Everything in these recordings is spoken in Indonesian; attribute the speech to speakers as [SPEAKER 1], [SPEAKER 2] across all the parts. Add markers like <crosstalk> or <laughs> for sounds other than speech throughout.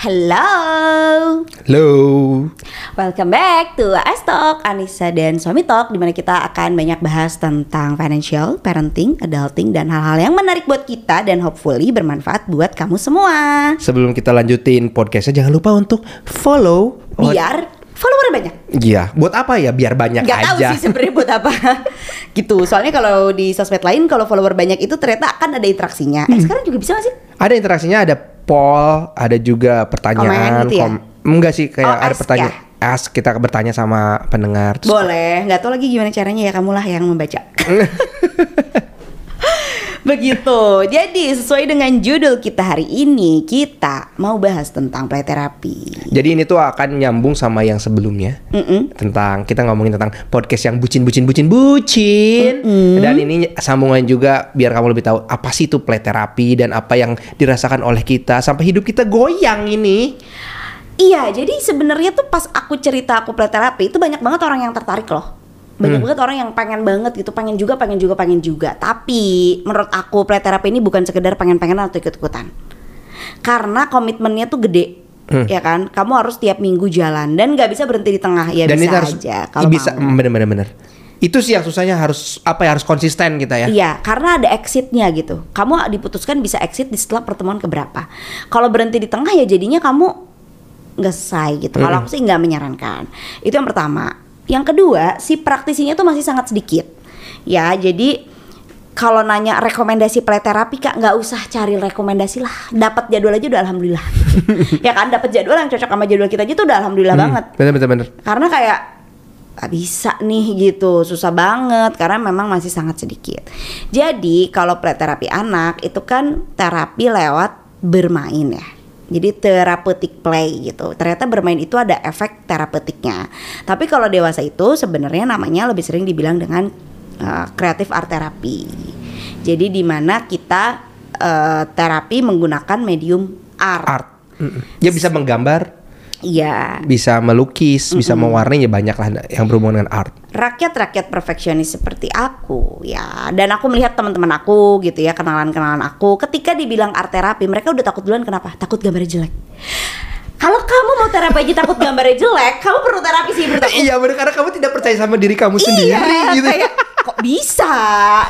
[SPEAKER 1] Hello,
[SPEAKER 2] Halo.
[SPEAKER 1] welcome back to Ice Talk, Anissa dan Suami Talk Di mana kita akan banyak bahas tentang financial, parenting, adulting Dan hal-hal yang menarik buat kita dan hopefully bermanfaat buat kamu semua
[SPEAKER 2] Sebelum kita lanjutin podcastnya jangan lupa untuk follow.
[SPEAKER 1] Biar follower banyak
[SPEAKER 2] Iya, buat apa ya? Biar banyak
[SPEAKER 1] Gak tahu
[SPEAKER 2] aja.
[SPEAKER 1] sih sebenarnya buat apa <laughs> Gitu, soalnya kalau di sosmed lain kalau follower banyak itu ternyata akan ada interaksinya
[SPEAKER 2] Hmm.
[SPEAKER 1] Eh sekarang juga bisa gak sih?
[SPEAKER 2] Ada interaksinya, ada poll, ada juga pertanyaan.
[SPEAKER 1] Komen gitu ya?
[SPEAKER 2] Enggak sih, kayak
[SPEAKER 1] Oh,
[SPEAKER 2] ada pertanyaan. Ask kita bertanya sama pendengar. Terus
[SPEAKER 1] Boleh, nggak tahu lagi gimana caranya ya kamulah yang membaca. <laughs> Begitu. Jadi sesuai dengan judul kita hari ini, kita mau bahas tentang play terapi.
[SPEAKER 2] Jadi ini tuh akan nyambung sama yang sebelumnya.
[SPEAKER 1] Mm-mm.
[SPEAKER 2] Tentang kita ngomongin tentang podcast yang bucin bucin bucin bucin. Dan ini sambungan juga biar kamu lebih tahu apa sih itu play terapi dan apa yang dirasakan oleh kita sampai hidup kita goyang ini.
[SPEAKER 1] Iya, jadi sebenarnya tuh pas aku cerita aku play terapi itu banyak banget orang yang tertarik loh. Banyak banget orang yang pengen banget gitu, pengen juga, pengen juga, pengen juga. Tapi menurut aku play terapi ini bukan sekedar pengen-pengen atau ikut-ikutan. Karena komitmennya tuh gede. Ya kan, kamu harus tiap minggu jalan dan nggak bisa berhenti di tengah ya
[SPEAKER 2] dan
[SPEAKER 1] bisa
[SPEAKER 2] itu harus
[SPEAKER 1] aja kalau
[SPEAKER 2] bisa bener-bener bener. Itu sih yang susahnya harus apa ya harus konsisten kita ya.
[SPEAKER 1] Iya, karena ada exitnya gitu. Kamu diputuskan bisa exit di setelah pertemuan keberapa. Kalau berhenti di tengah ya jadinya kamu nggak selesai gitu. Kalau aku sih nggak menyarankan. Itu yang pertama. Yang kedua, si praktisinya tuh masih sangat sedikit. Ya, jadi kalau nanya rekomendasi play terapi kak nggak usah cari rekomendasi lah. Dapat jadwal aja udah alhamdulillah. <laughs> Ya kan dapat jadwal yang cocok sama jadwal kita aja tuh udah alhamdulillah banget.
[SPEAKER 2] Bener bener bener.
[SPEAKER 1] karena kayak gak bisa nih gitu. Susah banget karena memang masih sangat sedikit. Jadi kalau preterapi anak itu kan terapi lewat bermain ya jadi therapeutic play gitu. Ternyata bermain itu ada efek terapeutiknya tapi kalau dewasa itu sebenarnya namanya lebih sering dibilang dengan uh, creative art therapy. Jadi di mana kita uh, terapi menggunakan medium art,
[SPEAKER 2] Art. Mm-mm. Ya bisa menggambar,
[SPEAKER 1] iya.
[SPEAKER 2] Bisa melukis, bisa mewarnai ya banyak lah yang berhubungan dengan art.
[SPEAKER 1] rakyat-rakyat perfeksionis seperti aku ya. Dan aku melihat teman-teman aku gitu ya kenalan-kenalan aku ketika dibilang art terapi mereka udah takut duluan kenapa? Takut gambarnya jelek kalau kamu mau terapi aja takut gambarnya jelek kamu perlu terapi sih menurut aku
[SPEAKER 2] Iya bener karena kamu tidak percaya sama diri kamu sendiri
[SPEAKER 1] Iya,
[SPEAKER 2] gitu.
[SPEAKER 1] kayak kok bisa?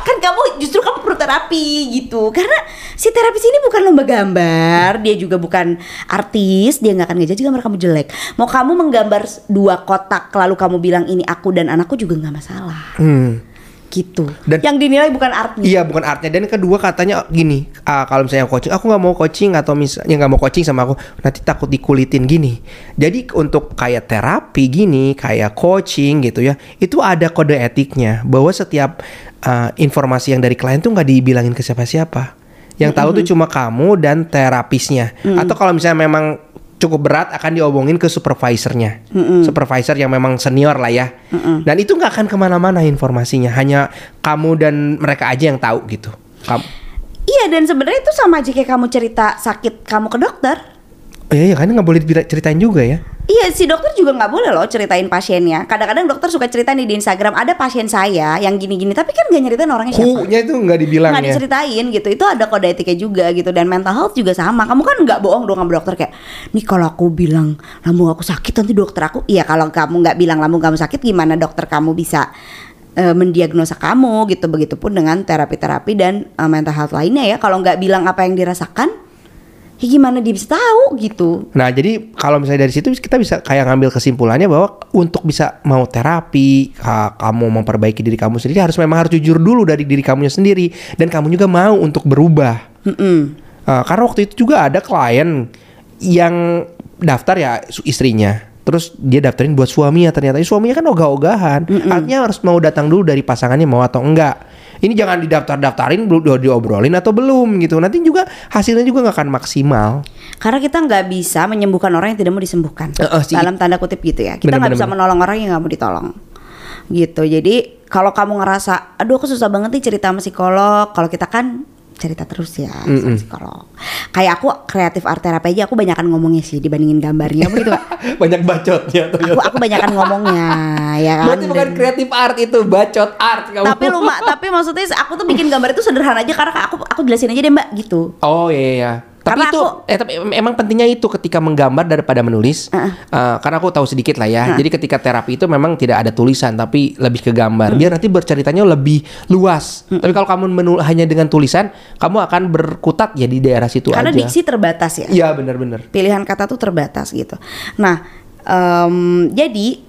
[SPEAKER 1] Kan kamu justru kamu perlu terapi gitu. Karena si terapis ini bukan lomba gambar, dia juga bukan artis, dia nggak akan ngejudge gambar kamu jelek. Mau kamu menggambar dua kotak lalu kamu bilang ini aku dan anakku juga nggak masalah.
[SPEAKER 2] Hmm.
[SPEAKER 1] Gitu.
[SPEAKER 2] Dan-
[SPEAKER 1] yang dinilai bukan artnya.
[SPEAKER 2] Iya bukan artnya. Dan kedua katanya gini ah, kalau misalnya coaching aku nggak mau coaching atau misalnya nggak mau coaching sama aku nanti takut dikulitin gini. Jadi untuk kayak terapi gini kayak coaching gitu ya itu ada kode etiknya bahwa setiap ah, informasi yang dari klien tuh nggak dibilangin ke siapa-siapa. Yang tahu tuh cuma kamu dan terapisnya. Atau kalau misalnya memang cukup berat akan diomongin ke supervisornya. Supervisor yang memang senior lah ya. Dan itu nggak akan ke mana-mana informasinya. Hanya kamu dan mereka aja yang tahu gitu. Kamu.
[SPEAKER 1] Iya dan sebenarnya itu sama aja kayak kamu cerita sakit kamu ke dokter.
[SPEAKER 2] Oh iya, iya kan nggak boleh ceritain juga ya
[SPEAKER 1] Iya si dokter juga nggak boleh loh ceritain pasiennya. Kadang-kadang dokter suka cerita nih di Instagram ada pasien saya yang gini-gini tapi kan nggak nyeritain orangnya siapa.
[SPEAKER 2] Hu-nya itu nggak dibilang
[SPEAKER 1] nggak
[SPEAKER 2] ya
[SPEAKER 1] diceritain gitu itu ada kode etiknya juga gitu dan mental health juga sama kamu kan nggak bohong dong sama dokter kayak nih kalau aku bilang lambung aku sakit nanti dokter aku iya kalau kamu nggak bilang lambung kamu sakit gimana dokter kamu bisa eh, mendiagnosa kamu gitu begitupun dengan terapi-terapi dan eh, mental health lainnya ya kalau nggak bilang apa yang dirasakan ya gimana dia bisa tahu gitu
[SPEAKER 2] Nah jadi kalau misalnya dari situ kita bisa kayak ngambil kesimpulannya bahwa untuk bisa mau terapi ka- kamu memperbaiki diri kamu sendiri harus memang harus jujur dulu dari diri kamu sendiri dan kamu juga mau untuk berubah.
[SPEAKER 1] Mm-mm.
[SPEAKER 2] Uh, karena waktu itu juga ada klien yang daftar ya istrinya. Terus dia daftarin buat suaminya ternyata Eh, suaminya kan ogah-ogahan. Artinya harus mau datang dulu dari pasangannya mau atau enggak. Ini jangan didaftar-daftarin belum diobrolin atau belum gitu. Nanti juga hasilnya juga nggak akan maksimal.
[SPEAKER 1] Karena kita nggak bisa menyembuhkan orang yang tidak mau disembuhkan.
[SPEAKER 2] Eh, eh, sih.
[SPEAKER 1] Dalam tanda kutip gitu ya. Kita nggak bisa menolong orang yang nggak mau ditolong. Gitu. Jadi kalau kamu ngerasa, aduh aku susah banget nih cerita sama psikolog. Kalau kita kan cerita terus ya sama psikolog. Kayak aku kreatif art terapi aja aku banyakan ngomongnya sih dibandingin gambarnya begitu. <laughs>
[SPEAKER 2] Banyak bacotnya
[SPEAKER 1] aku aku banyakan ngomongnya ya kan.
[SPEAKER 2] Berarti bukan kreatif art itu, bacot art kamu.
[SPEAKER 1] tapi lu tapi maksudnya aku tuh bikin gambar itu sederhana aja karena aku aku jelasin aja deh mbak gitu
[SPEAKER 2] Oh iya iya. Tapi
[SPEAKER 1] Karena
[SPEAKER 2] itu
[SPEAKER 1] aku-
[SPEAKER 2] eh tapi em- emang pentingnya itu ketika menggambar daripada menulis.
[SPEAKER 1] Heeh.
[SPEAKER 2] Eh, karena aku tahu sedikit lah ya. Jadi ketika terapi itu memang tidak ada tulisan tapi lebih ke gambar. Biar nanti berceritanya lebih luas. Tapi kalau kamu menul hanya dengan tulisan, kamu akan berkutat ya di daerah situ
[SPEAKER 1] Karena
[SPEAKER 2] aja.
[SPEAKER 1] diksi terbatas ya.
[SPEAKER 2] Iya benar-benar.
[SPEAKER 1] pilihan kata tuh terbatas gitu. Nah, em, jadi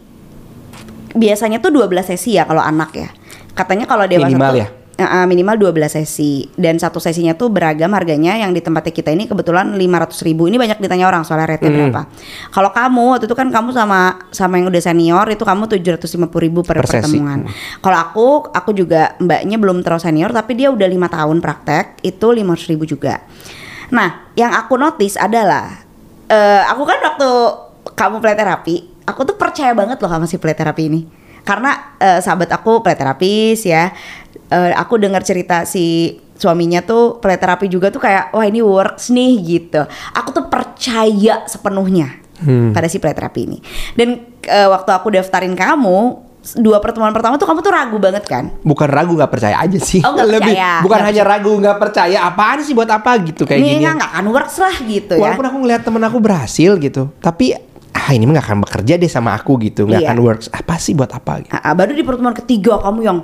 [SPEAKER 1] biasanya tuh 12 sesi ya kalau anak ya. Katanya kalau dewasa
[SPEAKER 2] Minimal
[SPEAKER 1] tuh
[SPEAKER 2] ya?
[SPEAKER 1] Eh, minimal 12 sesi. Dan satu sesinya tuh beragam harganya. Yang di tempatnya kita ini kebetulan 500 ribu. Ini banyak ditanya orang soalnya rate
[SPEAKER 2] Hmm.
[SPEAKER 1] berapa. Kalau kamu waktu itu kan kamu sama sama yang udah senior itu kamu 750 ribu per,
[SPEAKER 2] Per
[SPEAKER 1] pertemuan. Kalau aku aku juga mbaknya belum terlalu senior tapi dia udah lima tahun praktek itu 500 ribu juga. Nah yang aku notice adalah eh, aku kan waktu kamu play terapi aku tuh percaya banget loh sama si play terapi ini karena eh, sahabat aku terapis ya Eh, aku dengar cerita si suaminya tuh terapi juga tuh kayak wah ini works nih gitu aku tuh percaya sepenuhnya pada si terapi ini dan eh, waktu aku daftarin kamu dua pertemuan pertama tuh kamu tuh ragu banget kan
[SPEAKER 2] Bukan ragu nggak percaya aja sih.
[SPEAKER 1] Oh, nggak
[SPEAKER 2] Lebih
[SPEAKER 1] percaya.
[SPEAKER 2] bukan
[SPEAKER 1] Nggak
[SPEAKER 2] hanya ragu nggak percaya. Apaan sih buat apa gitu kayak
[SPEAKER 1] ini
[SPEAKER 2] gini.
[SPEAKER 1] nggak nggak akan works lah gitu ya
[SPEAKER 2] Walaupun aku ngeliat temen aku berhasil gitu, tapi ah ini mah gak akan bekerja deh sama aku gitu, nggak
[SPEAKER 1] Iya.
[SPEAKER 2] akan works. Apa sih buat apa? Gitu.
[SPEAKER 1] Ah, ah, baru di pertemuan ketiga kamu yang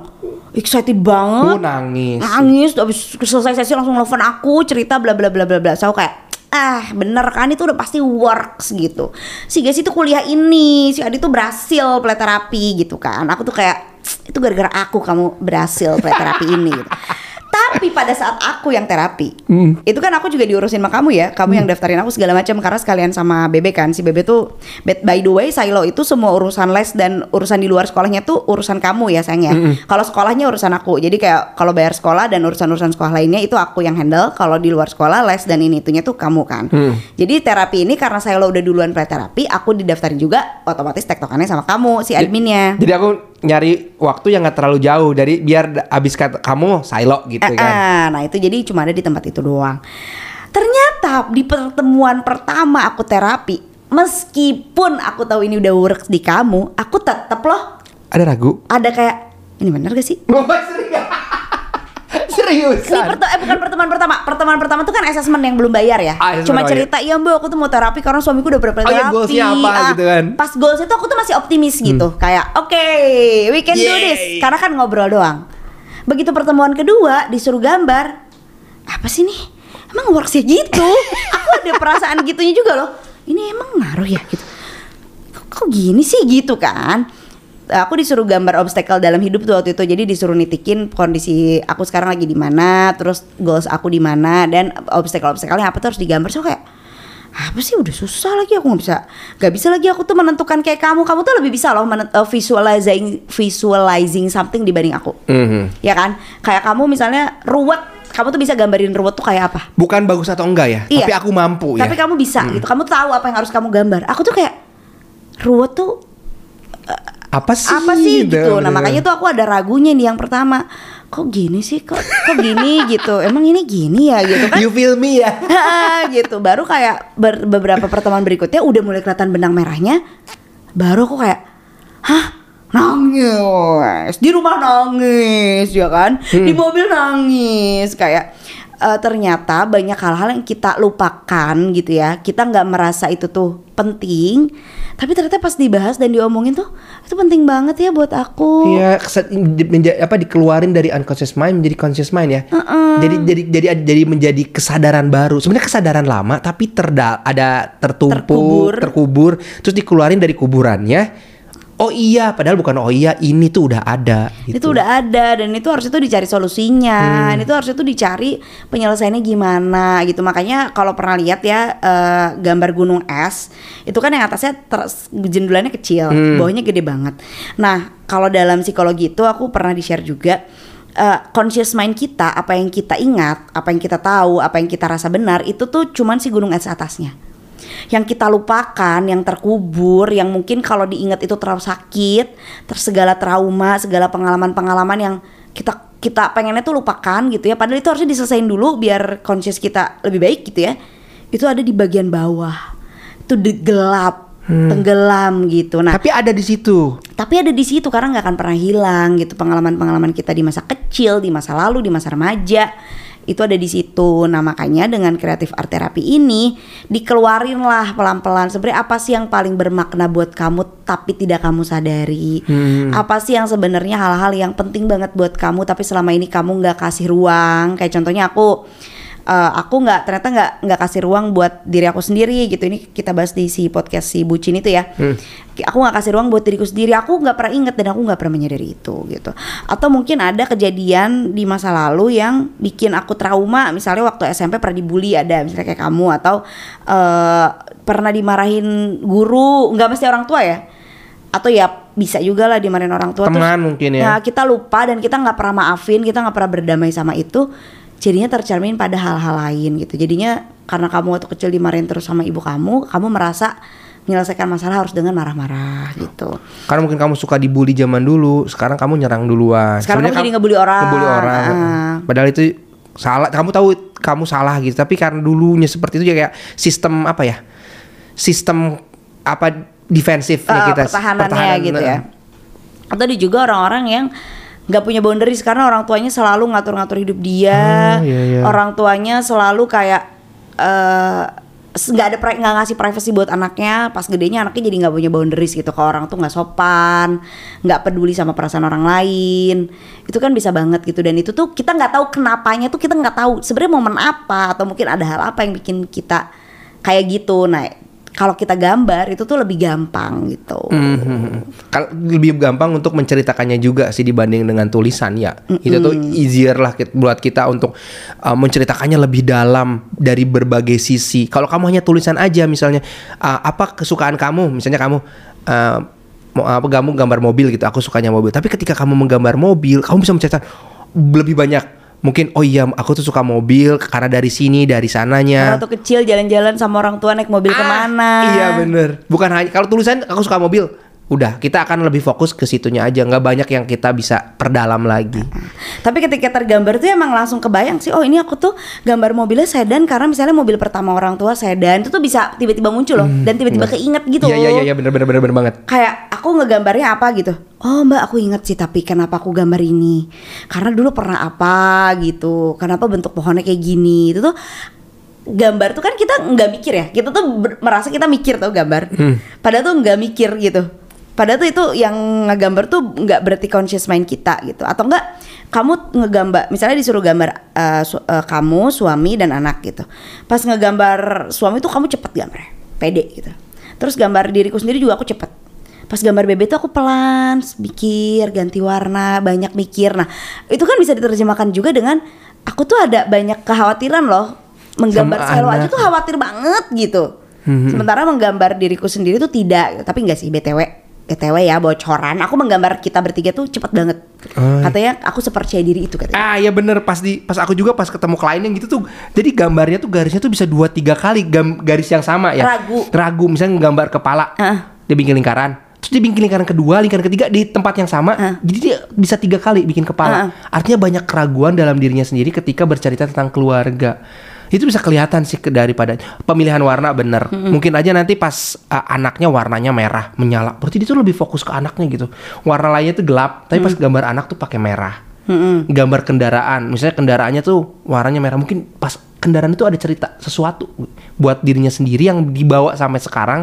[SPEAKER 1] excited banget
[SPEAKER 2] Aku nangis.
[SPEAKER 1] nangis habis selesai sesi langsung nelfon aku cerita bla bla bla bla bla so kayak ah bener kan itu udah pasti works gitu si guys itu kuliah ini si Adi tuh berhasil play terapi gitu kan aku tuh kayak itu gara-gara aku kamu berhasil play terapi ini gitu. <laughs> tapi pada saat aku yang terapi
[SPEAKER 2] Hmm.
[SPEAKER 1] itu kan aku juga diurusin sama kamu ya. Kamu yang daftarin aku segala macam karena sekalian sama Bebe kan. Si Bebe tuh by the way Silo itu semua urusan les dan urusan di luar sekolahnya tuh urusan kamu ya sayang ya. Kalau sekolahnya urusan aku. Jadi kayak kalau bayar sekolah dan urusan-urusan sekolah lainnya itu aku yang handle. Kalau di luar sekolah les dan ini itunya tuh kamu kan. Jadi terapi ini karena Silo udah duluan pre terapi aku didaftarin juga otomatis tektokannya sama kamu si adminnya.
[SPEAKER 2] Jadi aku nyari waktu yang gak terlalu jauh dari biar da- abis kata kamu silo gitu
[SPEAKER 1] Eh,
[SPEAKER 2] kan.
[SPEAKER 1] eh, nah itu jadi cuma ada di tempat itu doang. Ternyata di pertemuan pertama aku terapi, meskipun aku tahu ini udah works di kamu, aku tetap loh
[SPEAKER 2] Ada ragu?
[SPEAKER 1] ada kayak ini bener gak sih?
[SPEAKER 2] Serius?
[SPEAKER 1] Ini perte- eh, bukan pertemuan pertama, pertemuan pertama tuh kan asesmen yang belum bayar ya.
[SPEAKER 2] Ah, assessment,
[SPEAKER 1] Cuma
[SPEAKER 2] oh,
[SPEAKER 1] cerita, iya mbak aku tuh mau terapi karena suamiku udah berapa
[SPEAKER 2] Oh,
[SPEAKER 1] terapi.
[SPEAKER 2] goalsnya apa
[SPEAKER 1] Ah,
[SPEAKER 2] gitu kan. Hmm.
[SPEAKER 1] Pas goals itu aku tuh masih optimis gitu, kayak oke, we can do this.
[SPEAKER 2] Yay.
[SPEAKER 1] Karena kan ngobrol doang. Begitu pertemuan kedua disuruh gambar, apa sih nih? Emang worksnya gitu? <laughs> aku ada perasaan gitunya juga loh. Ini emang ngaruh ya gitu. Kok gini sih gitu kan? Aku disuruh gambar obstacle dalam hidup tuh waktu itu. Jadi disuruh nitikin kondisi aku sekarang lagi di mana, terus goals aku di mana dan obstacle-obstacle-nya apa tuh harus digambar. So kayak apa sih udah susah lagi aku nggak bisa nggak bisa lagi aku tuh menentukan kayak kamu kamu tuh lebih bisa loh menet- uh, visualizing visualizing something dibanding aku
[SPEAKER 2] Mhm.
[SPEAKER 1] ya kan kayak kamu misalnya ruwet kamu tuh bisa gambarin ruwet tuh kayak apa
[SPEAKER 2] Bukan bagus atau enggak ya,
[SPEAKER 1] Iya.
[SPEAKER 2] tapi aku mampu ya.
[SPEAKER 1] tapi kamu bisa gitu kamu tahu apa yang harus kamu gambar aku tuh kayak ruwet tuh
[SPEAKER 2] apa sih?
[SPEAKER 1] apa sih gitu? nah makanya tuh aku ada ragunya nih yang pertama. Kok gini sih? Kok kok gini <laughs> gitu? Emang ini gini ya gitu kan?
[SPEAKER 2] You feel me ya? <laughs>
[SPEAKER 1] gitu. Baru kayak ber- beberapa pertemuan berikutnya udah mulai kelihatan benang merahnya baru aku kayak hah? Nangis. Di rumah nangis ya kan? Di mobil nangis. Kayak eh, ternyata banyak hal-hal yang kita lupakan gitu ya kita nggak merasa itu tuh penting tapi ternyata pas dibahas dan diomongin tuh itu penting banget ya buat aku
[SPEAKER 2] Iya, apa dikeluarin dari unconscious mind menjadi conscious mind ya. Jadi jadi jadi jadi menjadi kesadaran baru. Sebenarnya kesadaran lama tapi terda ada tertumpuk,
[SPEAKER 1] Terkubur.
[SPEAKER 2] terkubur, terus dikeluarin dari kuburannya. Oh iya, padahal bukan oh iya, ini tuh udah ada gitu.
[SPEAKER 1] Itu udah ada dan itu harus itu dicari solusinya.
[SPEAKER 2] Hmm.
[SPEAKER 1] Itu harus itu dicari penyelesaiannya gimana gitu. Makanya kalau pernah lihat ya eh, gambar gunung es, itu kan yang atasnya jendulannya kecil,
[SPEAKER 2] Hmm.
[SPEAKER 1] bawahnya gede banget. Nah, kalau dalam psikologi itu aku pernah di-share juga eh, conscious mind kita, apa yang kita ingat, apa yang kita tahu, apa yang kita rasa benar, itu tuh cuman si gunung es atasnya yang kita lupakan, yang terkubur, yang mungkin kalau diingat itu terlalu sakit, terus segala trauma, segala pengalaman-pengalaman yang kita kita pengennya tuh lupakan gitu ya. Padahal itu harusnya diselesain dulu biar conscious kita lebih baik gitu ya. Itu ada di bagian bawah. Itu di gelap, tenggelam gitu. Nah,
[SPEAKER 2] Tapi ada di situ.
[SPEAKER 1] tapi ada di situ karena nggak akan pernah hilang gitu pengalaman-pengalaman kita di masa kecil, di masa lalu, di masa remaja itu ada di situ. Nah makanya dengan kreatif art terapi ini dikeluarin lah pelan-pelan. Sebenarnya apa sih yang paling bermakna buat kamu tapi tidak kamu sadari?
[SPEAKER 2] Hmm.
[SPEAKER 1] Apa sih yang sebenarnya hal-hal yang penting banget buat kamu tapi selama ini kamu nggak kasih ruang? Kayak contohnya aku eh, aku nggak ternyata nggak nggak kasih ruang buat diri aku sendiri gitu. Ini kita bahas di si podcast si bucin itu ya. Aku nggak kasih ruang buat diriku sendiri. Aku nggak pernah inget dan aku nggak pernah menyadari itu gitu. Atau mungkin ada kejadian di masa lalu yang bikin aku trauma. Misalnya waktu SMP pernah dibully ada misalnya kayak kamu atau eh, pernah dimarahin guru. Nggak mesti orang tua ya. Atau ya bisa juga lah dimarahin orang tua. Terus
[SPEAKER 2] Teman mungkin ya.
[SPEAKER 1] Ya kita lupa dan kita nggak pernah maafin, kita nggak pernah berdamai sama itu, jadinya tercermin pada hal-hal lain gitu. Jadinya karena kamu waktu kecil dimarahin terus sama ibu kamu, kamu merasa menyelesaikan masalah harus dengan marah-marah gitu.
[SPEAKER 2] Karena mungkin kamu suka dibully zaman dulu, sekarang kamu nyerang duluan.
[SPEAKER 1] Sekarang
[SPEAKER 2] Sebenarnya
[SPEAKER 1] kamu jadi ngebully orang.
[SPEAKER 2] Ngebully orang.
[SPEAKER 1] Ah.
[SPEAKER 2] Padahal itu salah. Kamu tahu kamu salah gitu, tapi karena dulunya seperti itu ya kayak sistem apa ya? Sistem apa defensifnya
[SPEAKER 1] Eh,
[SPEAKER 2] kita
[SPEAKER 1] pertahanannya
[SPEAKER 2] pertahanan,
[SPEAKER 1] gitu ya. Atau ada juga orang-orang yang nggak punya boundaries karena orang tuanya selalu ngatur-ngatur hidup dia.
[SPEAKER 2] Ah, iya, iya.
[SPEAKER 1] Orang tuanya selalu kayak eh nggak ada pri- nggak ngasih privacy buat anaknya. Pas gedenya anaknya jadi nggak punya boundaries gitu. Ke orang tuh nggak sopan nggak peduli sama perasaan orang lain. Itu kan bisa banget gitu. Dan itu tuh kita nggak tahu kenapanya tuh kita nggak tahu sebenarnya momen apa atau mungkin ada hal apa yang bikin kita kayak gitu. Nah kalau kita gambar itu tuh lebih gampang gitu
[SPEAKER 2] Mhm. Kal- lebih gampang untuk menceritakannya juga sih dibanding dengan tulisan ya. Itu tuh easier lah buat kita untuk uh, menceritakannya lebih dalam dari berbagai sisi. Kalau kamu hanya tulisan aja misalnya uh, apa kesukaan kamu, misalnya kamu uh, mau apa kamu gambar mobil gitu, aku sukanya mobil. Tapi ketika kamu menggambar mobil, kamu bisa menceritakan lebih banyak. Mungkin oh iya aku tuh suka mobil karena dari sini dari sananya.
[SPEAKER 1] Kalau waktu kecil jalan-jalan sama orang tua naik mobil
[SPEAKER 2] Ah,
[SPEAKER 1] ke mana
[SPEAKER 2] Iya bener Bukan hanya kalau tulisan aku suka mobil. Udah kita akan lebih fokus ke situnya aja. nggak banyak yang kita bisa perdalam lagi.
[SPEAKER 1] Tapi ketika tergambar tuh emang langsung kebayang sih Oh ini aku tuh gambar mobilnya sedan Karena misalnya mobil pertama orang tua sedan Itu tuh bisa tiba-tiba muncul loh Dan tiba-tiba keinget gitu
[SPEAKER 2] Hmm, Iya iya iya bener bener bener bener banget.
[SPEAKER 1] kayak aku ngegambarnya apa gitu? Oh mbak aku inget sih tapi kenapa aku gambar ini? Karena dulu pernah apa gitu? Kenapa bentuk pohonnya kayak gini? Itu tuh gambar tuh kan kita nggak mikir ya. Kita tuh merasa kita mikir tau gambar. Padahal tuh nggak mikir gitu padahal tuh itu yang ngegambar tuh nggak berarti conscious mind kita gitu. Atau enggak kamu ngegambar misalnya disuruh gambar uh, su- uh, kamu suami dan anak gitu. Pas ngegambar suami tuh kamu cepet gambarnya pede gitu. Terus gambar diriku sendiri juga aku cepet. Pas gambar bebek tuh aku pelan mikir ganti warna banyak mikir. Nah itu kan bisa diterjemahkan juga dengan aku tuh ada banyak kekhawatiran loh. Menggambar selo aja tuh khawatir banget gitu. Sementara menggambar diriku sendiri tuh tidak tapi enggak sih btw btw ya bocoran. Aku menggambar kita bertiga tuh cepet banget.
[SPEAKER 2] Oh.
[SPEAKER 1] katanya aku sepercaya diri itu katanya.
[SPEAKER 2] Ah iya bener. Pas di pas aku juga pas ketemu klien yang gitu tuh jadi gambarnya tuh garisnya tuh bisa dua tiga kali gam- garis yang sama ya.
[SPEAKER 1] Ragu.
[SPEAKER 2] ragu misalnya gambar kepala
[SPEAKER 1] Ah.
[SPEAKER 2] dia bikin lingkaran. Terus dia bikin lingkaran kedua lingkaran ketiga di tempat yang sama
[SPEAKER 1] Ah.
[SPEAKER 2] jadi dia bisa tiga kali bikin kepala. Artinya banyak keraguan dalam dirinya sendiri ketika bercerita tentang keluarga itu bisa kelihatan sih daripada pemilihan warna bener. Mungkin aja nanti pas uh, anaknya warnanya merah menyala. Berarti dia tuh lebih fokus ke anaknya gitu. Warna lainnya tuh gelap tapi pas gambar anak tuh pakai merah. Gambar kendaraan misalnya kendaraannya tuh warnanya merah. Mungkin pas kendaraan itu ada cerita sesuatu buat dirinya sendiri yang dibawa sampai sekarang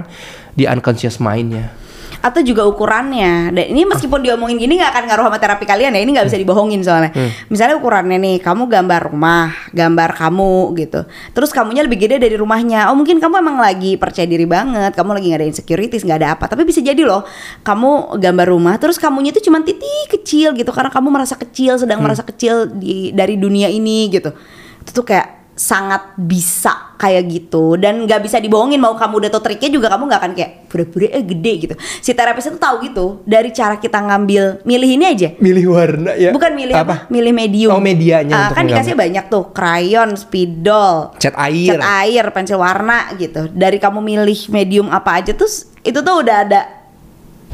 [SPEAKER 2] di unconscious mindnya
[SPEAKER 1] atau juga ukurannya. Dan ini meskipun diomongin gini nggak akan ngaruh sama terapi kalian ya. Ini nggak bisa dibohongin soalnya. Misalnya ukurannya nih kamu gambar rumah gambar kamu gitu. Terus kamunya lebih gede dari rumahnya. Oh mungkin kamu emang lagi percaya diri banget. Kamu lagi nggak ada insecurities nggak ada apa. Tapi bisa jadi loh kamu gambar rumah terus kamunya itu cuma titik kecil gitu. Karena kamu merasa kecil sedang merasa kecil di dari dunia ini gitu. Itu tuh kayak sangat bisa kayak gitu dan nggak bisa dibohongin mau kamu udah tau triknya juga kamu nggak akan kayak pura-pura eh gede gitu. Si terapis itu tahu gitu dari cara kita ngambil milih ini aja.
[SPEAKER 2] Milih warna ya?
[SPEAKER 1] Bukan milih apa, milih medium.
[SPEAKER 2] Oh, medianya untuk
[SPEAKER 1] kan dikasih banyak tuh krayon spidol
[SPEAKER 2] cat air.
[SPEAKER 1] cat air pensil warna gitu. Dari kamu milih medium apa aja tuh itu tuh udah ada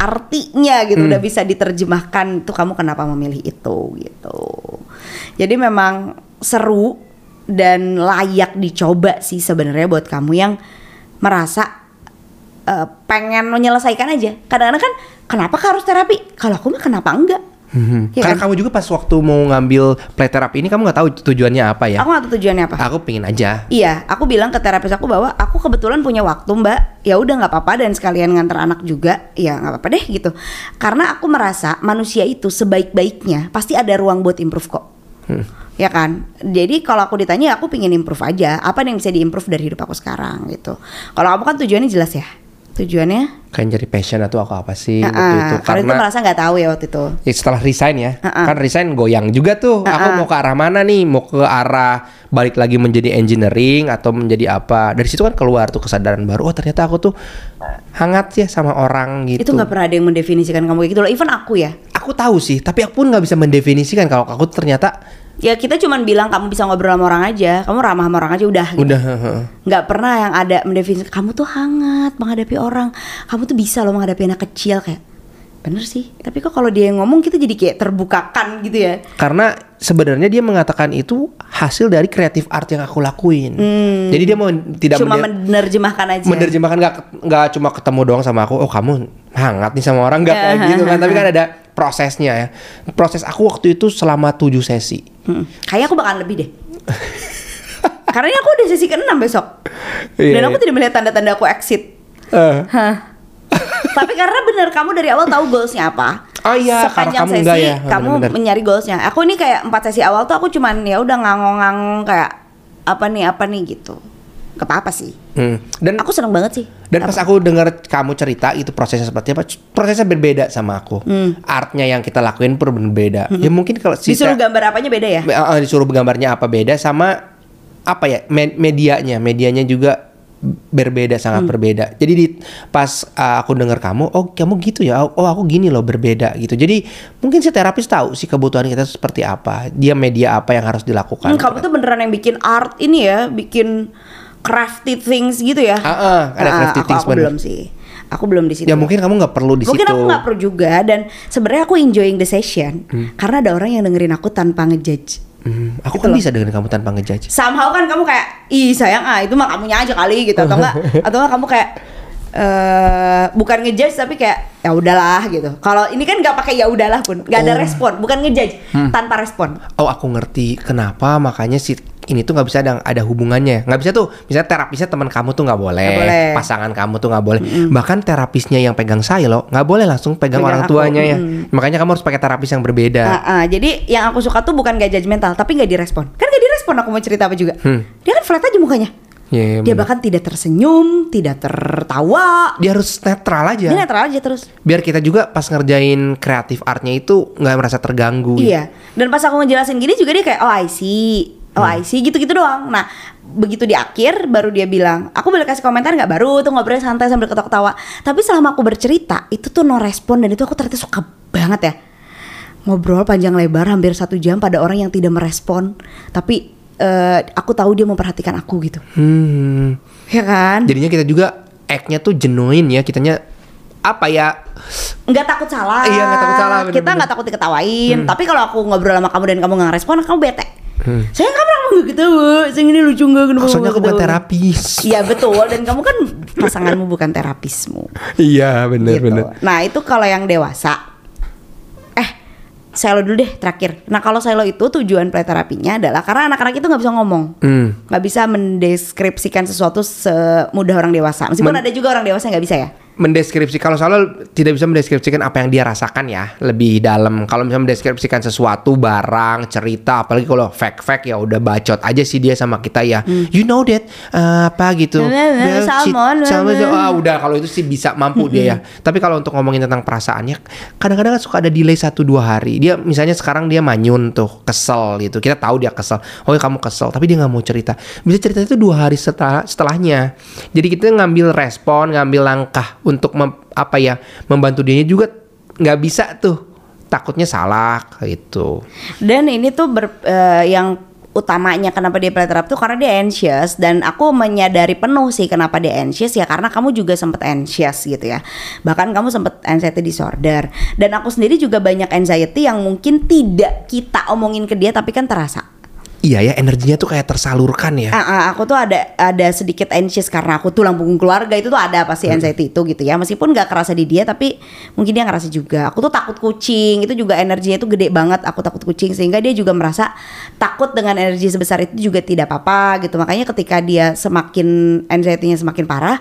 [SPEAKER 1] artinya gitu
[SPEAKER 2] Hmm.
[SPEAKER 1] udah bisa diterjemahkan tuh kamu kenapa memilih itu gitu. Jadi memang seru dan layak dicoba sih sebenarnya buat kamu yang merasa eh, pengen menyelesaikan aja kadang-kadang kan kenapa harus terapi kalau aku mah kenapa enggak
[SPEAKER 2] Hmm.
[SPEAKER 1] Iya
[SPEAKER 2] Karena
[SPEAKER 1] kan?
[SPEAKER 2] kamu juga pas waktu mau ngambil play therapy ini kamu nggak tahu tujuannya apa ya?
[SPEAKER 1] Aku nggak tahu tujuannya apa.
[SPEAKER 2] Aku pengen aja.
[SPEAKER 1] Iya, aku bilang ke terapis aku bahwa aku kebetulan punya waktu mbak. Ya udah nggak apa-apa dan sekalian nganter anak juga. Ya nggak apa-apa deh gitu. Karena aku merasa manusia itu sebaik-baiknya pasti ada ruang buat improve kok.
[SPEAKER 2] Hmm.
[SPEAKER 1] Ya kan. Jadi kalau aku ditanya aku pingin improve aja. Apa yang bisa diimprove dari hidup aku sekarang gitu. Kalau kamu kan tujuannya jelas ya. Tujuannya
[SPEAKER 2] Kayak jadi passion atau aku apa sih waktu
[SPEAKER 1] Heeh,
[SPEAKER 2] itu?
[SPEAKER 1] karena itu merasa nggak tahu ya waktu itu.
[SPEAKER 2] Ya, setelah resign ya,
[SPEAKER 1] Heeh.
[SPEAKER 2] kan resign goyang juga tuh. Aku
[SPEAKER 1] Heeh.
[SPEAKER 2] mau ke arah mana nih? Mau ke arah balik lagi menjadi engineering atau menjadi apa? Dari situ kan keluar tuh kesadaran baru. Oh ternyata aku tuh hangat ya sama orang gitu.
[SPEAKER 1] Itu nggak pernah ada yang mendefinisikan kamu kayak gitu loh. Even aku ya.
[SPEAKER 2] Aku tahu sih, tapi aku pun nggak bisa mendefinisikan kalau aku ternyata
[SPEAKER 1] Ya kita cuman bilang kamu bisa ngobrol sama orang aja. Kamu ramah sama orang aja udah. gitu.
[SPEAKER 2] udah.
[SPEAKER 1] nggak pernah yang ada mendefinisikan kamu tuh hangat menghadapi orang kamu tuh bisa loh menghadapi anak kecil kayak bener sih tapi kok kalau dia yang ngomong kita jadi kayak terbukakan gitu ya
[SPEAKER 2] Karena sebenarnya dia mengatakan itu hasil dari kreatif art yang aku lakuin. Jadi dia mau tidak
[SPEAKER 1] Hmm. cuma menerjemahkan aja
[SPEAKER 2] menerjemahkan nggak nggak cuma ketemu doang sama aku oh kamu hangat nih sama orang nggak kayak <laughs> gitu kan tapi kan ada prosesnya ya proses aku waktu itu selama tujuh sesi
[SPEAKER 1] Hmm, kayaknya aku bakalan lebih deh. <laughs> Karena ini aku udah sesi ke-6 besok.
[SPEAKER 2] Iya,
[SPEAKER 1] dan aku
[SPEAKER 2] iya.
[SPEAKER 1] tidak melihat tanda-tanda aku exit.
[SPEAKER 2] Eh,
[SPEAKER 1] Hah. <laughs> tapi karena bener kamu dari awal tahu goalsnya apa.
[SPEAKER 2] Oh iya,
[SPEAKER 1] sepanjang
[SPEAKER 2] kamu
[SPEAKER 1] sesi
[SPEAKER 2] ya,
[SPEAKER 1] kamu
[SPEAKER 2] bener-bener.
[SPEAKER 1] mencari goalsnya. Aku ini kayak empat sesi awal tuh aku cuman ya udah ngangong-ngangong kayak apa nih apa nih gitu. Gak apa-apa sih
[SPEAKER 2] hmm. dan
[SPEAKER 1] Aku seneng banget sih.
[SPEAKER 2] dan pas aku dengar kamu cerita itu prosesnya seperti apa prosesnya berbeda sama aku. Artnya yang kita lakuin pun berbeda. Ya mungkin kalau si
[SPEAKER 1] disuruh gambar apanya beda ya?
[SPEAKER 2] Eh, disuruh gambarnya apa beda sama apa ya me- medianya. Medianya juga berbeda sangat berbeda. Jadi di pas eh, aku dengar kamu oh kamu gitu ya? Oh aku gini loh berbeda gitu. Jadi mungkin si terapis tahu sih kebutuhan kita seperti apa. Dia media apa yang harus dilakukan.
[SPEAKER 1] Hmm, kamu tuh beneran yang bikin art ini ya, bikin crafty things gitu ya?
[SPEAKER 2] Ah, ah, ada
[SPEAKER 1] Ah,
[SPEAKER 2] crafty
[SPEAKER 1] aku,
[SPEAKER 2] things,
[SPEAKER 1] Aku belum sih. Aku belum di situ.
[SPEAKER 2] ya mungkin kamu nggak perlu di
[SPEAKER 1] Mungkin
[SPEAKER 2] situ
[SPEAKER 1] aku nggak perlu juga dan sebenarnya aku enjoying the session karena ada orang yang dengerin aku tanpa ngejudge.
[SPEAKER 2] Hmm, aku
[SPEAKER 1] Gitu
[SPEAKER 2] kan
[SPEAKER 1] loh.
[SPEAKER 2] bisa dengan kamu tanpa ngejudge
[SPEAKER 1] Somehow kan kamu kayak ih sayang ah itu mah kamunya aja kali gitu atau <laughs> enggak atau enggak kamu kayak eh bukan ngejudge tapi kayak ya udahlah gitu. Kalau ini kan nggak pakai ya udahlah pun, nggak ada
[SPEAKER 2] Oh.
[SPEAKER 1] respon, bukan ngejudge, tanpa respon.
[SPEAKER 2] Oh aku ngerti kenapa makanya si ini tuh nggak bisa ada ada hubungannya nggak bisa tuh misalnya terapisnya teman kamu tuh nggak boleh,
[SPEAKER 1] Nggak boleh.
[SPEAKER 2] pasangan kamu tuh nggak boleh bahkan terapisnya yang pegang saya loh nggak boleh langsung pegang,
[SPEAKER 1] Pegang
[SPEAKER 2] orang
[SPEAKER 1] aku,
[SPEAKER 2] tuanya ya
[SPEAKER 1] mm.
[SPEAKER 2] makanya kamu harus pakai terapis yang berbeda
[SPEAKER 1] Ah, ah, jadi yang aku suka tuh bukan gak judgmental, tapi gak direspon. Kan gak direspon aku mau cerita apa juga.
[SPEAKER 2] Hmm.
[SPEAKER 1] Dia kan flat aja mukanya.
[SPEAKER 2] Iya, iya,
[SPEAKER 1] Dia
[SPEAKER 2] bener.
[SPEAKER 1] bahkan tidak tersenyum, tidak tertawa.
[SPEAKER 2] dia harus netral aja
[SPEAKER 1] Dia netral aja terus.
[SPEAKER 2] biar kita juga pas ngerjain kreatif artnya itu nggak merasa terganggu
[SPEAKER 1] Iya. Dan pas aku ngejelasin gini juga dia kayak oh I see. Oh I see gitu-gitu doang. Nah begitu di akhir baru dia bilang aku boleh kasih komentar nggak baru tuh ngobrol santai sambil ketawa-ketawa tapi selama aku bercerita itu tuh no respon dan itu aku ternyata suka banget ya ngobrol panjang lebar hampir satu jam pada orang yang tidak merespon tapi eh, aku tahu dia memperhatikan aku gitu
[SPEAKER 2] hmm.
[SPEAKER 1] ya kan
[SPEAKER 2] jadinya kita juga act-nya tuh genuine ya kitanya apa ya
[SPEAKER 1] nggak takut salah
[SPEAKER 2] Iya, nggak takut salah,
[SPEAKER 1] kita
[SPEAKER 2] bener-bener.
[SPEAKER 1] nggak takut diketawain tapi kalau aku ngobrol sama kamu dan kamu nggak respon kamu bete
[SPEAKER 2] Hmm.
[SPEAKER 1] saya kamu kamu nggak ketawa saya ini lucu nggak kenapa nggak
[SPEAKER 2] aku bukan
[SPEAKER 1] ketawa?"
[SPEAKER 2] terapis
[SPEAKER 1] Iya betul dan kamu kan pasanganmu bukan terapismu. <laughs>
[SPEAKER 2] iya bener
[SPEAKER 1] gitu.
[SPEAKER 2] bener
[SPEAKER 1] Nah itu kalau yang dewasa. Selo dulu deh terakhir. Nah kalau selo itu tujuan play terapinya adalah karena anak-anak itu nggak bisa ngomong,
[SPEAKER 2] Hmm.
[SPEAKER 1] nggak bisa mendeskripsikan sesuatu semudah orang dewasa. Meskipun
[SPEAKER 2] Men-
[SPEAKER 1] ada juga orang dewasa yang nggak bisa ya.
[SPEAKER 2] Mendeskripsi kalau selalu tidak bisa mendeskripsikan apa yang dia rasakan ya lebih dalam. Kalau misalnya mendeskripsikan sesuatu barang cerita apalagi kalau fake fake ya udah bacot aja sih dia sama kita ya. You know that uh, apa gitu. <laughs>
[SPEAKER 1] Salmon,
[SPEAKER 2] salmon ah udah kalau itu sih bisa mampu dia ya. Tapi kalau untuk ngomongin tentang perasaannya kadang-kadang kan suka ada delay satu dua hari. Dia misalnya sekarang dia manyun tuh kesel gitu. Kita tahu dia kesel. Oh ya kamu kesel tapi dia nggak mau cerita. Bisa cerita itu dua hari setelah setelahnya. Jadi kita ngambil respon ngambil langkah untuk mem- apa ya membantu dia juga nggak bisa tuh. Takutnya salah gitu.
[SPEAKER 1] Dan ini tuh ber- eh, yang utamanya kenapa dia play therapy tuh karena dia anxious. Dan aku menyadari penuh sih kenapa dia anxious ya karena kamu juga sempet anxious gitu ya. Bahkan kamu sempet anxiety disorder. Dan aku sendiri juga banyak anxiety yang mungkin tidak kita omongin ke dia tapi kan terasa
[SPEAKER 2] iya ya energinya tuh kayak tersalurkan ya.
[SPEAKER 1] Ah, aku tuh ada ada sedikit anxious karena aku tulang punggung keluarga itu tuh ada pasti anxiety itu gitu ya. Meskipun nggak kerasa di dia tapi mungkin dia ngerasa juga. Aku tuh takut kucing itu juga energinya itu gede banget. Aku takut kucing sehingga dia juga merasa takut dengan energi sebesar itu juga tidak apa-apa gitu. Makanya ketika dia semakin anxiety-nya semakin parah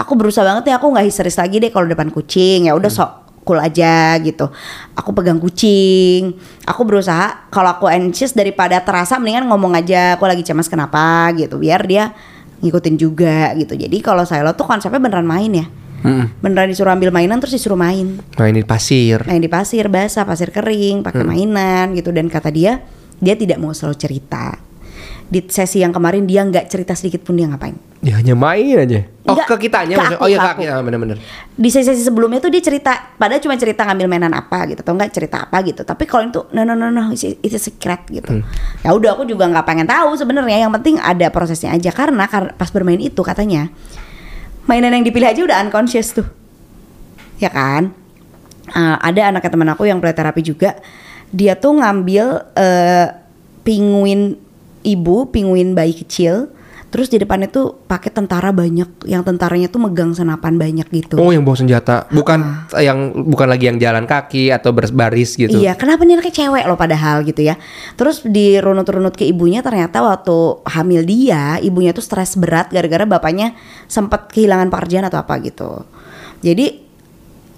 [SPEAKER 1] aku berusaha banget nih aku nggak histeris lagi deh kalau depan kucing. Ya udah sok cool aja gitu. Aku pegang kucing. Aku berusaha kalau aku anxious daripada terasa mendingan ngomong aja aku lagi cemas kenapa gitu biar dia ngikutin juga gitu. Jadi kalau saya lo tuh konsepnya beneran main ya.
[SPEAKER 2] Mm-mm.
[SPEAKER 1] Beneran disuruh ambil mainan terus disuruh main.
[SPEAKER 2] Main di pasir.
[SPEAKER 1] Main di pasir basah, pasir kering, pakai mainan gitu dan kata dia dia tidak mau selalu cerita. Di sesi yang kemarin dia nggak cerita sedikit pun dia ngapain.
[SPEAKER 2] Dia hanya main aja. Oh
[SPEAKER 1] Enggak,
[SPEAKER 2] ke kitanya
[SPEAKER 1] ke aku,
[SPEAKER 2] Oh iya
[SPEAKER 1] ke
[SPEAKER 2] ke
[SPEAKER 1] aku.
[SPEAKER 2] kita bener-bener.
[SPEAKER 1] di sesi sebelumnya tuh dia cerita padahal cuma cerita ngambil mainan apa gitu atau enggak cerita apa gitu. Tapi kalau itu no no no no a secret gitu. Ya udah aku juga nggak pengen tahu sebenarnya. Yang penting ada prosesnya aja. Karena kar- pas bermain itu katanya mainan yang dipilih aja udah unconscious tuh. Ya kan? Eh, ada anaknya teman aku yang play terapi juga. Dia tuh ngambil eh, pinguin ibu pinguin bayi kecil terus di depannya tuh pakai tentara banyak yang tentaranya tuh megang senapan banyak gitu
[SPEAKER 2] Oh yang bawa senjata, bukan yang bukan lagi yang jalan kaki atau berbaris gitu.
[SPEAKER 1] Iya, kenapa nih anaknya cewek loh padahal gitu ya. Terus dirunut-runut ke ibunya ternyata waktu hamil dia, ibunya tuh stres berat gara-gara bapaknya sempat kehilangan pekerjaan atau apa gitu. Jadi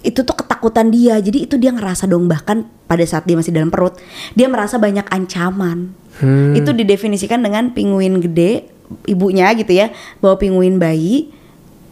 [SPEAKER 1] itu tuh ketakutan dia. Jadi itu dia ngerasa dong bahkan pada saat dia masih dalam perut, dia merasa banyak ancaman.
[SPEAKER 2] Hmm.
[SPEAKER 1] Itu didefinisikan dengan pinguin gede ibunya gitu ya, bawa pinguin bayi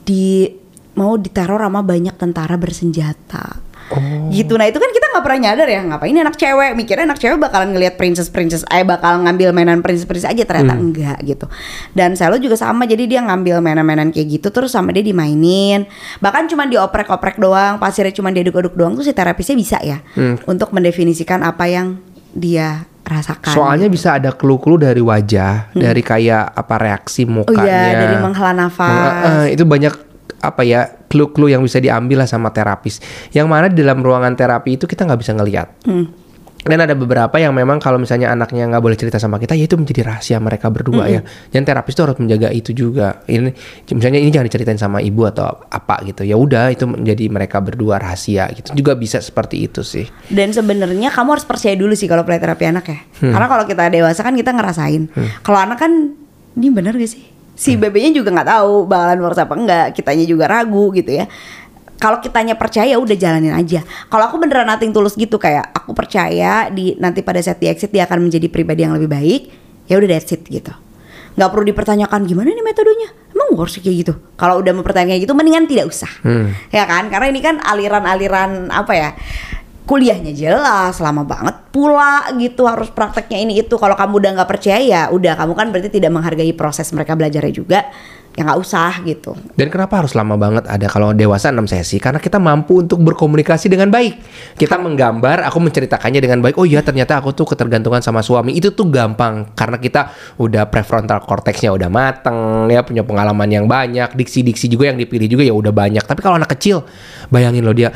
[SPEAKER 1] di mau diteror sama banyak tentara bersenjata
[SPEAKER 2] Oh.
[SPEAKER 1] gitu. Nah itu kan kita nggak pernah nyadar ya ngapain ini anak cewek? Mikirnya anak cewek bakalan ngelihat princess princess eh bakal ngambil mainan princess princess aja. Ternyata
[SPEAKER 2] Hmm.
[SPEAKER 1] enggak gitu. Dan Selo juga sama jadi dia ngambil mainan-mainan kayak gitu terus sama dia dimainin. Bahkan cuma dioprek-oprek doang pasirnya cuma diaduk-aduk doang tuh si terapisnya bisa ya
[SPEAKER 2] Hmm.
[SPEAKER 1] untuk mendefinisikan apa yang dia rasakan.
[SPEAKER 2] Soalnya bisa ada clue-clue dari wajah, dari kayak apa reaksi
[SPEAKER 1] oh
[SPEAKER 2] mukanya.
[SPEAKER 1] iya dari menghela nafas.
[SPEAKER 2] Menga- eh, itu banyak apa ya clue-clue yang bisa diambil lah sama terapis. Yang mana di dalam ruangan terapi itu kita nggak bisa ngelihat.
[SPEAKER 1] Hmm.
[SPEAKER 2] Dan ada beberapa yang memang kalau misalnya anaknya nggak boleh cerita sama kita, ya itu menjadi rahasia mereka berdua ya. Dan terapis itu harus menjaga itu juga. Ini misalnya ini jangan diceritain sama ibu atau apa gitu. Ya udah itu menjadi mereka berdua rahasia gitu. Juga bisa seperti itu sih.
[SPEAKER 1] Dan sebenarnya kamu harus percaya dulu sih kalau play terapi anak ya.
[SPEAKER 2] Hmm.
[SPEAKER 1] Karena kalau kita dewasa kan kita ngerasain. Kalau anak kan ini bener gak sih? Si
[SPEAKER 2] Hmm.
[SPEAKER 1] bebeknya juga nggak tahu bakalan works apa enggak. Kitanya juga ragu gitu ya. Kalau kitanya percaya udah jalanin aja. Kalau aku beneran nating tulus gitu kayak aku percaya di nanti pada saat di exit dia akan menjadi pribadi yang lebih baik. Ya udah that's it gitu. Nggak perlu dipertanyakan gimana nih metodenya. Emang harus kayak gitu. Kalau udah mempertanyakan gitu mendingan tidak usah
[SPEAKER 2] Hmm.
[SPEAKER 1] ya kan karena ini kan aliran-aliran apa ya kuliahnya jelas lama banget pula gitu harus prakteknya ini itu kalau kamu udah nggak percaya udah kamu kan berarti tidak menghargai proses mereka belajarnya juga ya nggak usah gitu
[SPEAKER 2] Dan kenapa harus lama banget ada kalau dewasa 6 sesi? Karena kita mampu untuk berkomunikasi dengan baik. Kita menggambar, aku menceritakannya dengan baik. Oh iya ternyata aku tuh ketergantungan sama suami. Itu tuh gampang karena kita udah prefrontal cortexnya udah mateng, ya punya pengalaman yang banyak, diksi-diksi juga yang dipilih juga ya udah banyak. Tapi kalau anak kecil, bayangin loh dia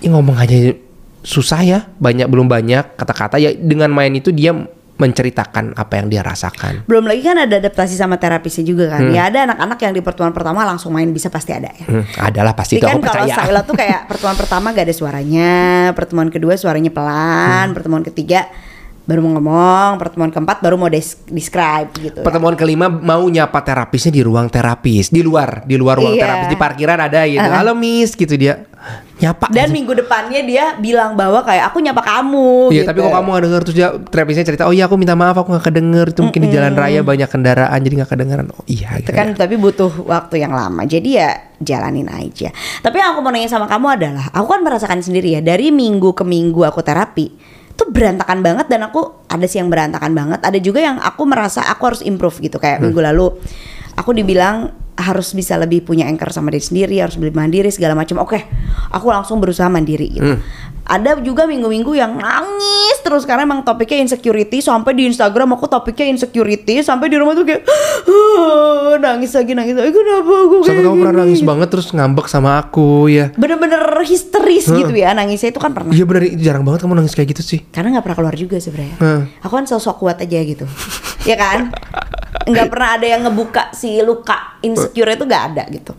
[SPEAKER 2] ya ngomong aja susah ya, banyak belum banyak kata-kata ya dengan main itu dia menceritakan apa yang dia rasakan.
[SPEAKER 1] belum lagi kan ada adaptasi sama terapisnya juga kan ya ada anak-anak yang di pertemuan pertama langsung main bisa pasti ada ya
[SPEAKER 2] Hmm, adalah pasti
[SPEAKER 1] Tapi
[SPEAKER 2] itu
[SPEAKER 1] kan
[SPEAKER 2] aku
[SPEAKER 1] kalau
[SPEAKER 2] percaya.
[SPEAKER 1] Saila tuh kayak pertemuan pertama gak ada suaranya, pertemuan kedua suaranya pelan, pertemuan ketiga baru mau ngomong, pertemuan keempat baru mau des- describe gitu. ya.
[SPEAKER 2] Pertemuan kelima mau nyapa terapisnya di ruang terapis, di luar, di luar ruang
[SPEAKER 1] Iya.
[SPEAKER 2] terapis di parkiran ada gitu. Halo Miss gitu dia. Nyapa.
[SPEAKER 1] Dan
[SPEAKER 2] gitu.
[SPEAKER 1] minggu depannya dia bilang bahwa kayak aku nyapa kamu.
[SPEAKER 2] Iya,
[SPEAKER 1] gitu.
[SPEAKER 2] tapi kok kamu gak denger terus dia terapisnya cerita, "Oh iya aku minta maaf aku gak kedenger itu mungkin di jalan raya banyak kendaraan jadi gak kedengeran." Oh iya
[SPEAKER 1] Itu
[SPEAKER 2] gitu
[SPEAKER 1] kan
[SPEAKER 2] ya.
[SPEAKER 1] tapi butuh waktu yang lama. Jadi ya jalanin aja. Tapi yang aku mau nanya sama kamu adalah, aku kan merasakan sendiri ya dari minggu ke minggu aku terapi itu berantakan banget dan aku ada sih yang berantakan banget. Ada juga yang aku merasa aku harus improve gitu kayak minggu lalu aku dibilang harus bisa lebih punya anchor sama diri sendiri, harus lebih mandiri segala macam. Oke, aku langsung berusaha mandiri gitu. Ada juga minggu-minggu yang nangis terus karena emang topiknya insecurity sampai di Instagram aku topiknya insecurity sampai di rumah tuh kayak "Ah, nangis lagi nangis lagi kenapa aku
[SPEAKER 2] Sampai
[SPEAKER 1] kayak
[SPEAKER 2] kamu pernah
[SPEAKER 1] gini?"
[SPEAKER 2] nangis banget terus ngambek sama aku ya.
[SPEAKER 1] bener-bener histeris gitu ya nangisnya itu kan pernah
[SPEAKER 2] Iya bener jarang banget kamu nangis kayak gitu sih.
[SPEAKER 1] karena nggak pernah keluar juga sebenarnya
[SPEAKER 2] Heeh.
[SPEAKER 1] aku kan sosok kuat aja gitu ya kan nggak pernah ada yang ngebuka si luka insecure itu nggak ada gitu.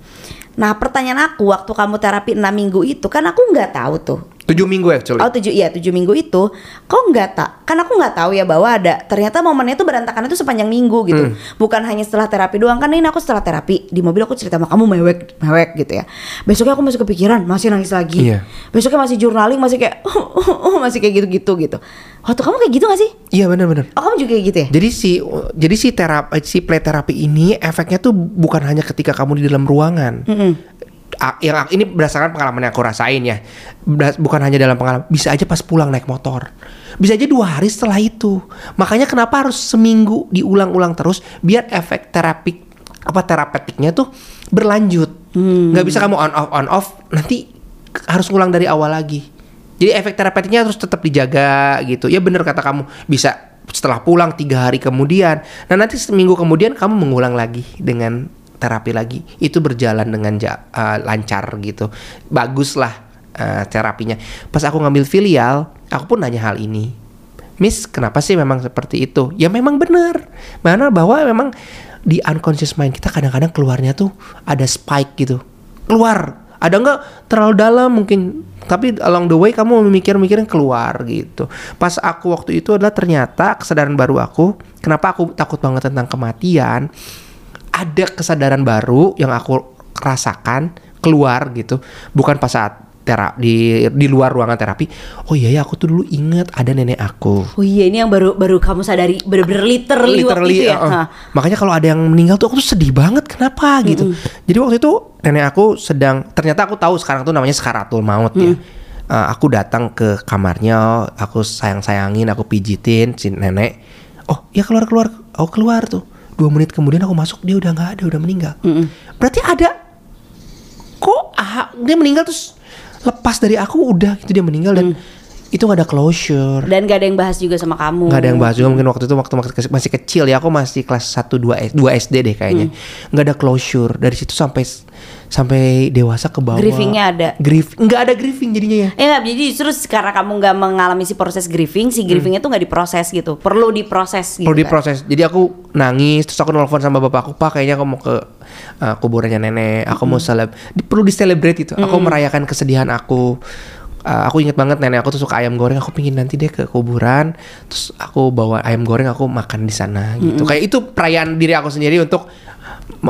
[SPEAKER 1] Nah pertanyaan aku waktu kamu terapi 6 minggu itu kan aku nggak tahu tuh
[SPEAKER 2] Tujuh minggu actually.
[SPEAKER 1] Oh tujuh iya tujuh minggu itu kok nggak tak kan aku nggak tahu ya bahwa ada ternyata momennya itu berantakan itu sepanjang minggu gitu
[SPEAKER 2] Hmm.
[SPEAKER 1] bukan hanya setelah terapi doang kan ini aku setelah terapi di mobil aku cerita sama kamu mewek mewek gitu ya besoknya aku masih kepikiran masih nangis lagi
[SPEAKER 2] Iya.
[SPEAKER 1] besoknya masih journaling masih kayak <laughs> masih kayak gitu gitu gitu waktu kamu kayak gitu gak sih
[SPEAKER 2] Iya benar-benar.
[SPEAKER 1] oh kamu juga kayak gitu ya
[SPEAKER 2] Jadi si jadi si terapi si play terapi ini efeknya tuh bukan hanya ketika kamu di dalam ruangan. A- Yang ini berdasarkan pengalaman yang aku rasain ya. Bukan hanya dalam pengalaman, bisa aja pas pulang naik motor. Bisa aja dua hari setelah itu. Makanya kenapa harus seminggu diulang-ulang terus biar efek terapi apa terapeutiknya tuh berlanjut. Nggak bisa kamu on off on off nanti harus ngulang dari awal lagi. Jadi efek terapeutiknya harus tetap dijaga gitu. Ya bener kata kamu bisa setelah pulang tiga hari kemudian. Nah nanti seminggu kemudian kamu mengulang lagi dengan terapi lagi. Itu berjalan dengan ja- eh, lancar gitu. Bagus lah eh, terapinya. Pas aku ngambil filial, aku pun nanya hal ini. Miss, kenapa sih memang seperti itu? Ya memang benar. Mana bahwa memang di unconscious mind kita kadang-kadang keluarnya tuh ada spike gitu. Keluar. Ada nggak terlalu dalam mungkin tapi along the way kamu memikir-mikirin keluar gitu. Pas aku waktu itu adalah ternyata kesadaran baru aku, kenapa aku takut banget tentang kematian? Ada kesadaran baru yang aku rasakan keluar gitu, bukan pas saat tera di di luar ruangan terapi. Oh iya ya aku tuh dulu inget ada nenek aku.
[SPEAKER 1] oh iya ini yang baru baru kamu sadari bener-bener literally, waktu itu ya
[SPEAKER 2] uh, uh. Makanya kalau ada yang meninggal tuh aku tuh sedih banget kenapa gitu. Jadi waktu itu nenek aku sedang ternyata aku tahu sekarang tuh namanya sekaratul maut ya. Uh, aku datang ke kamarnya, aku sayang-sayangin, aku pijitin si nenek. Oh, ya keluar-keluar. Aku keluar tuh. Dua menit kemudian aku masuk dia udah nggak ada, udah meninggal. Berarti ada. Kok ah, dia meninggal terus lepas dari aku udah gitu dia meninggal dan itu gak ada closure.
[SPEAKER 1] Dan gak ada yang bahas juga sama kamu.
[SPEAKER 2] Nggak ada yang bahas juga. Mungkin waktu itu waktu masih kecil ya. Aku masih kelas 1 2 2 SD deh kayaknya. Nggak ada closure. Dari situ sampai sampai dewasa ke bawah.
[SPEAKER 1] Grievingnya ada.
[SPEAKER 2] grief nggak ada grieving jadinya ya.
[SPEAKER 1] Ya nggak, jadi justru karena kamu nggak mengalami si proses grieving, si grievingnya tuh nggak diproses gitu, perlu diproses gitu.
[SPEAKER 2] perlu
[SPEAKER 1] kan.
[SPEAKER 2] diproses. Jadi aku nangis terus aku nelfon sama bapak aku pak kayaknya aku mau ke uh, kuburannya nenek. Aku mau seleb perlu di celebrate itu. Aku merayakan kesedihan aku Uh, aku inget banget nenek aku tuh suka ayam goreng. Aku pingin nanti deh ke kuburan. Terus aku bawa ayam goreng aku makan di sana gitu. Kayak itu perayaan diri aku sendiri untuk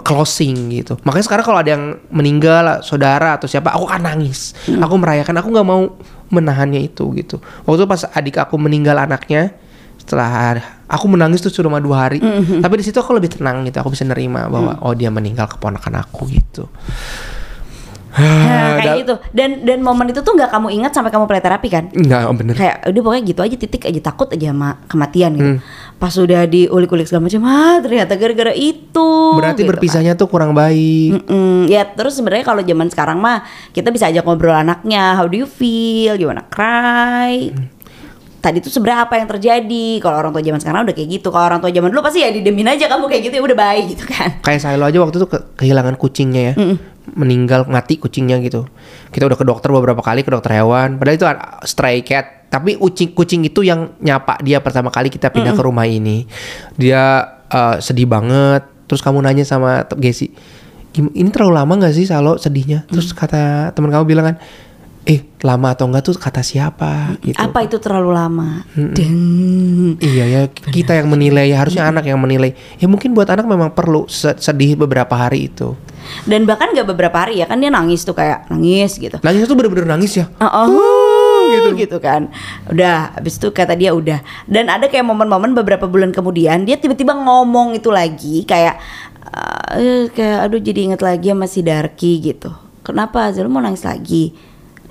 [SPEAKER 2] closing gitu. Makanya sekarang kalau ada yang meninggal saudara atau siapa aku akan nangis. Aku merayakan aku nggak mau menahannya itu gitu. Waktu pas adik aku meninggal anaknya setelah aku menangis tuh cuma dua hari. Tapi di situ aku lebih tenang gitu. Aku bisa nerima bahwa oh dia meninggal keponakan aku gitu
[SPEAKER 1] Nah, kayak
[SPEAKER 2] Da-
[SPEAKER 1] gitu. Dan dan momen itu tuh nggak kamu ingat sampai kamu play terapi kan?
[SPEAKER 2] Enggak, oh bener.
[SPEAKER 1] Kayak udah pokoknya gitu aja titik aja takut aja sama kematian gitu.
[SPEAKER 2] Hmm.
[SPEAKER 1] Pas udah diulik-ulik segala macam, ah ternyata gara-gara itu.
[SPEAKER 2] Berarti
[SPEAKER 1] gitu kan.
[SPEAKER 2] berpisahnya tuh kurang baik.
[SPEAKER 1] Mm-mm. Ya terus sebenarnya kalau zaman sekarang mah kita bisa ajak ngobrol anaknya, how do you feel, gimana cry. Tadi tuh sebenarnya apa yang terjadi? Kalau orang tua zaman sekarang udah kayak gitu. Kalau orang tua zaman dulu pasti ya didemin aja kamu kayak gitu ya udah baik gitu kan.
[SPEAKER 2] Kayak saya lo aja waktu itu ke- kehilangan kucingnya ya. Meninggal mati kucingnya gitu. Kita udah ke dokter beberapa kali ke dokter hewan. Padahal itu stray cat. Tapi kucing kucing itu yang nyapa dia pertama kali kita pindah ke rumah ini. Dia eh, sedih banget. Terus kamu nanya sama Gesi, "Gim- ini terlalu lama nggak sih Salo sedihnya? Terus kata teman kamu bilang kan, eh lama atau enggak tuh kata siapa? Gitu.
[SPEAKER 1] Apa itu terlalu lama? Deng.
[SPEAKER 2] Iya ya kita yang menilai ya harusnya anak yang menilai. Ya mungkin buat anak memang perlu se- sedih beberapa hari itu.
[SPEAKER 1] Dan bahkan gak beberapa hari ya kan dia nangis tuh kayak nangis gitu.
[SPEAKER 2] Nangis tuh bener-bener nangis ya.
[SPEAKER 1] Oh, oh, gitu <laughs> gitu kan. Udah, habis itu kata dia udah. Dan ada kayak momen-momen beberapa bulan kemudian dia tiba-tiba ngomong itu lagi kayak eh, kayak aduh jadi inget lagi sama si Darky gitu. Kenapa Azul mau nangis lagi?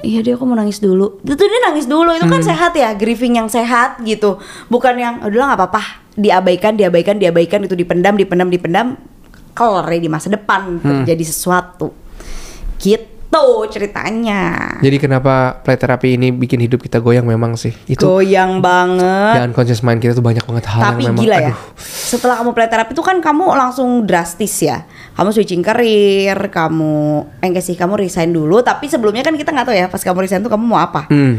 [SPEAKER 1] Iya dia aku mau nangis dulu. Itu dia nangis dulu. Itu kan sehat ya, grieving yang sehat gitu. Bukan yang udahlah nggak apa-apa, diabaikan, diabaikan, diabaikan itu dipendam, dipendam, dipendam. Kelar di masa depan terjadi sesuatu. Gitu ceritanya.
[SPEAKER 2] Jadi kenapa play therapy ini bikin hidup kita goyang memang sih. Itu
[SPEAKER 1] Goyang banget.
[SPEAKER 2] dan conscious mind kita tuh banyak banget hal
[SPEAKER 1] Tapi
[SPEAKER 2] yang memang
[SPEAKER 1] gila ya.
[SPEAKER 2] aduh.
[SPEAKER 1] Setelah kamu play terapi itu kan kamu langsung drastis ya. Kamu switching karir, kamu eh enggak sih kamu resign dulu, tapi sebelumnya kan kita nggak tahu ya pas kamu resign tuh kamu mau apa.
[SPEAKER 2] Hmm.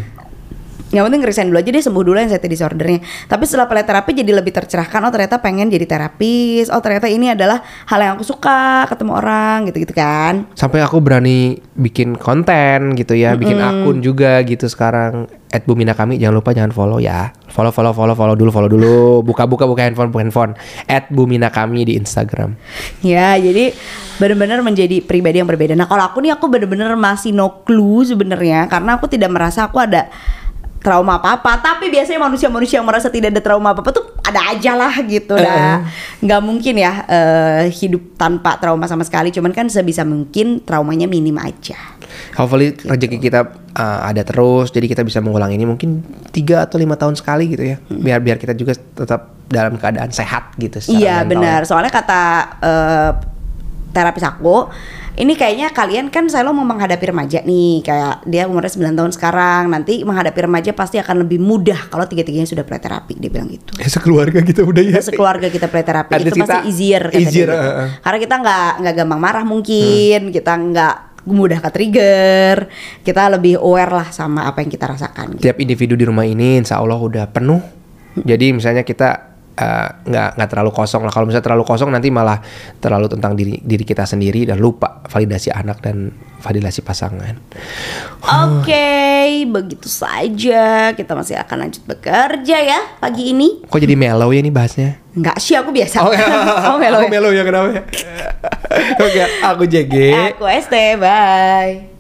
[SPEAKER 1] Yang penting resign dulu aja deh sembuh dulu anxiety disordernya. Tapi setelah terapi jadi lebih tercerahkan. Oh ternyata pengen jadi terapis. Oh ternyata ini adalah hal yang aku suka ketemu orang gitu-gitu kan.
[SPEAKER 2] Sampai aku berani bikin konten gitu ya, bikin akun juga gitu sekarang. At Bumina kami jangan lupa jangan follow ya. Follow follow follow follow dulu follow dulu. Buka buka buka handphone buka handphone. At Bumina kami di Instagram.
[SPEAKER 1] Ya jadi benar-benar menjadi pribadi yang berbeda. Nah kalau aku nih aku benar-benar masih no clue sebenarnya karena aku tidak merasa aku ada trauma apa-apa. Tapi biasanya manusia-manusia yang merasa tidak ada trauma apa-apa tuh ada aja lah gitu dah. Nggak mungkin ya eh, hidup tanpa trauma sama sekali. Cuman kan sebisa mungkin traumanya minim aja.
[SPEAKER 2] Hopefully rezeki kita uh, ada terus, jadi kita bisa mengulang ini mungkin tiga atau lima tahun sekali gitu ya. Biar biar kita juga tetap dalam keadaan sehat gitu.
[SPEAKER 1] Iya
[SPEAKER 2] mental.
[SPEAKER 1] benar. Soalnya kata eh, terapis aku, ini kayaknya kalian kan selalu mau menghadapi remaja nih, kayak dia umurnya 9 tahun sekarang, nanti menghadapi remaja pasti akan lebih mudah kalau tiga-tiganya sudah play terapi, dia bilang gitu.
[SPEAKER 2] Ya, sekeluarga kita udah ya.
[SPEAKER 1] Sekeluarga kita play terapi itu pasti easier, kata
[SPEAKER 2] easier, uh, uh.
[SPEAKER 1] Karena kita nggak nggak gampang marah mungkin, kita nggak mudah ke trigger, kita lebih aware lah sama apa yang kita rasakan. Gitu.
[SPEAKER 2] Tiap individu di rumah ini insya Allah udah penuh. Jadi misalnya kita uh, nggak nggak terlalu kosong lah. Kalau misalnya terlalu kosong nanti malah terlalu tentang diri diri kita sendiri dan lupa validasi anak dan validasi pasangan.
[SPEAKER 1] Oke, begitu saja. Kita masih akan lanjut bekerja ya pagi ini.
[SPEAKER 2] Kok jadi mellow ya nih bahasnya?
[SPEAKER 1] Enggak sih, aku biasa.
[SPEAKER 2] Oh, <laughs> ya.
[SPEAKER 1] oh, melo
[SPEAKER 2] Aku
[SPEAKER 1] ya.
[SPEAKER 2] mellow ya kenapa ya? <laughs> Oke, aku JG.
[SPEAKER 1] Aku ST, bye.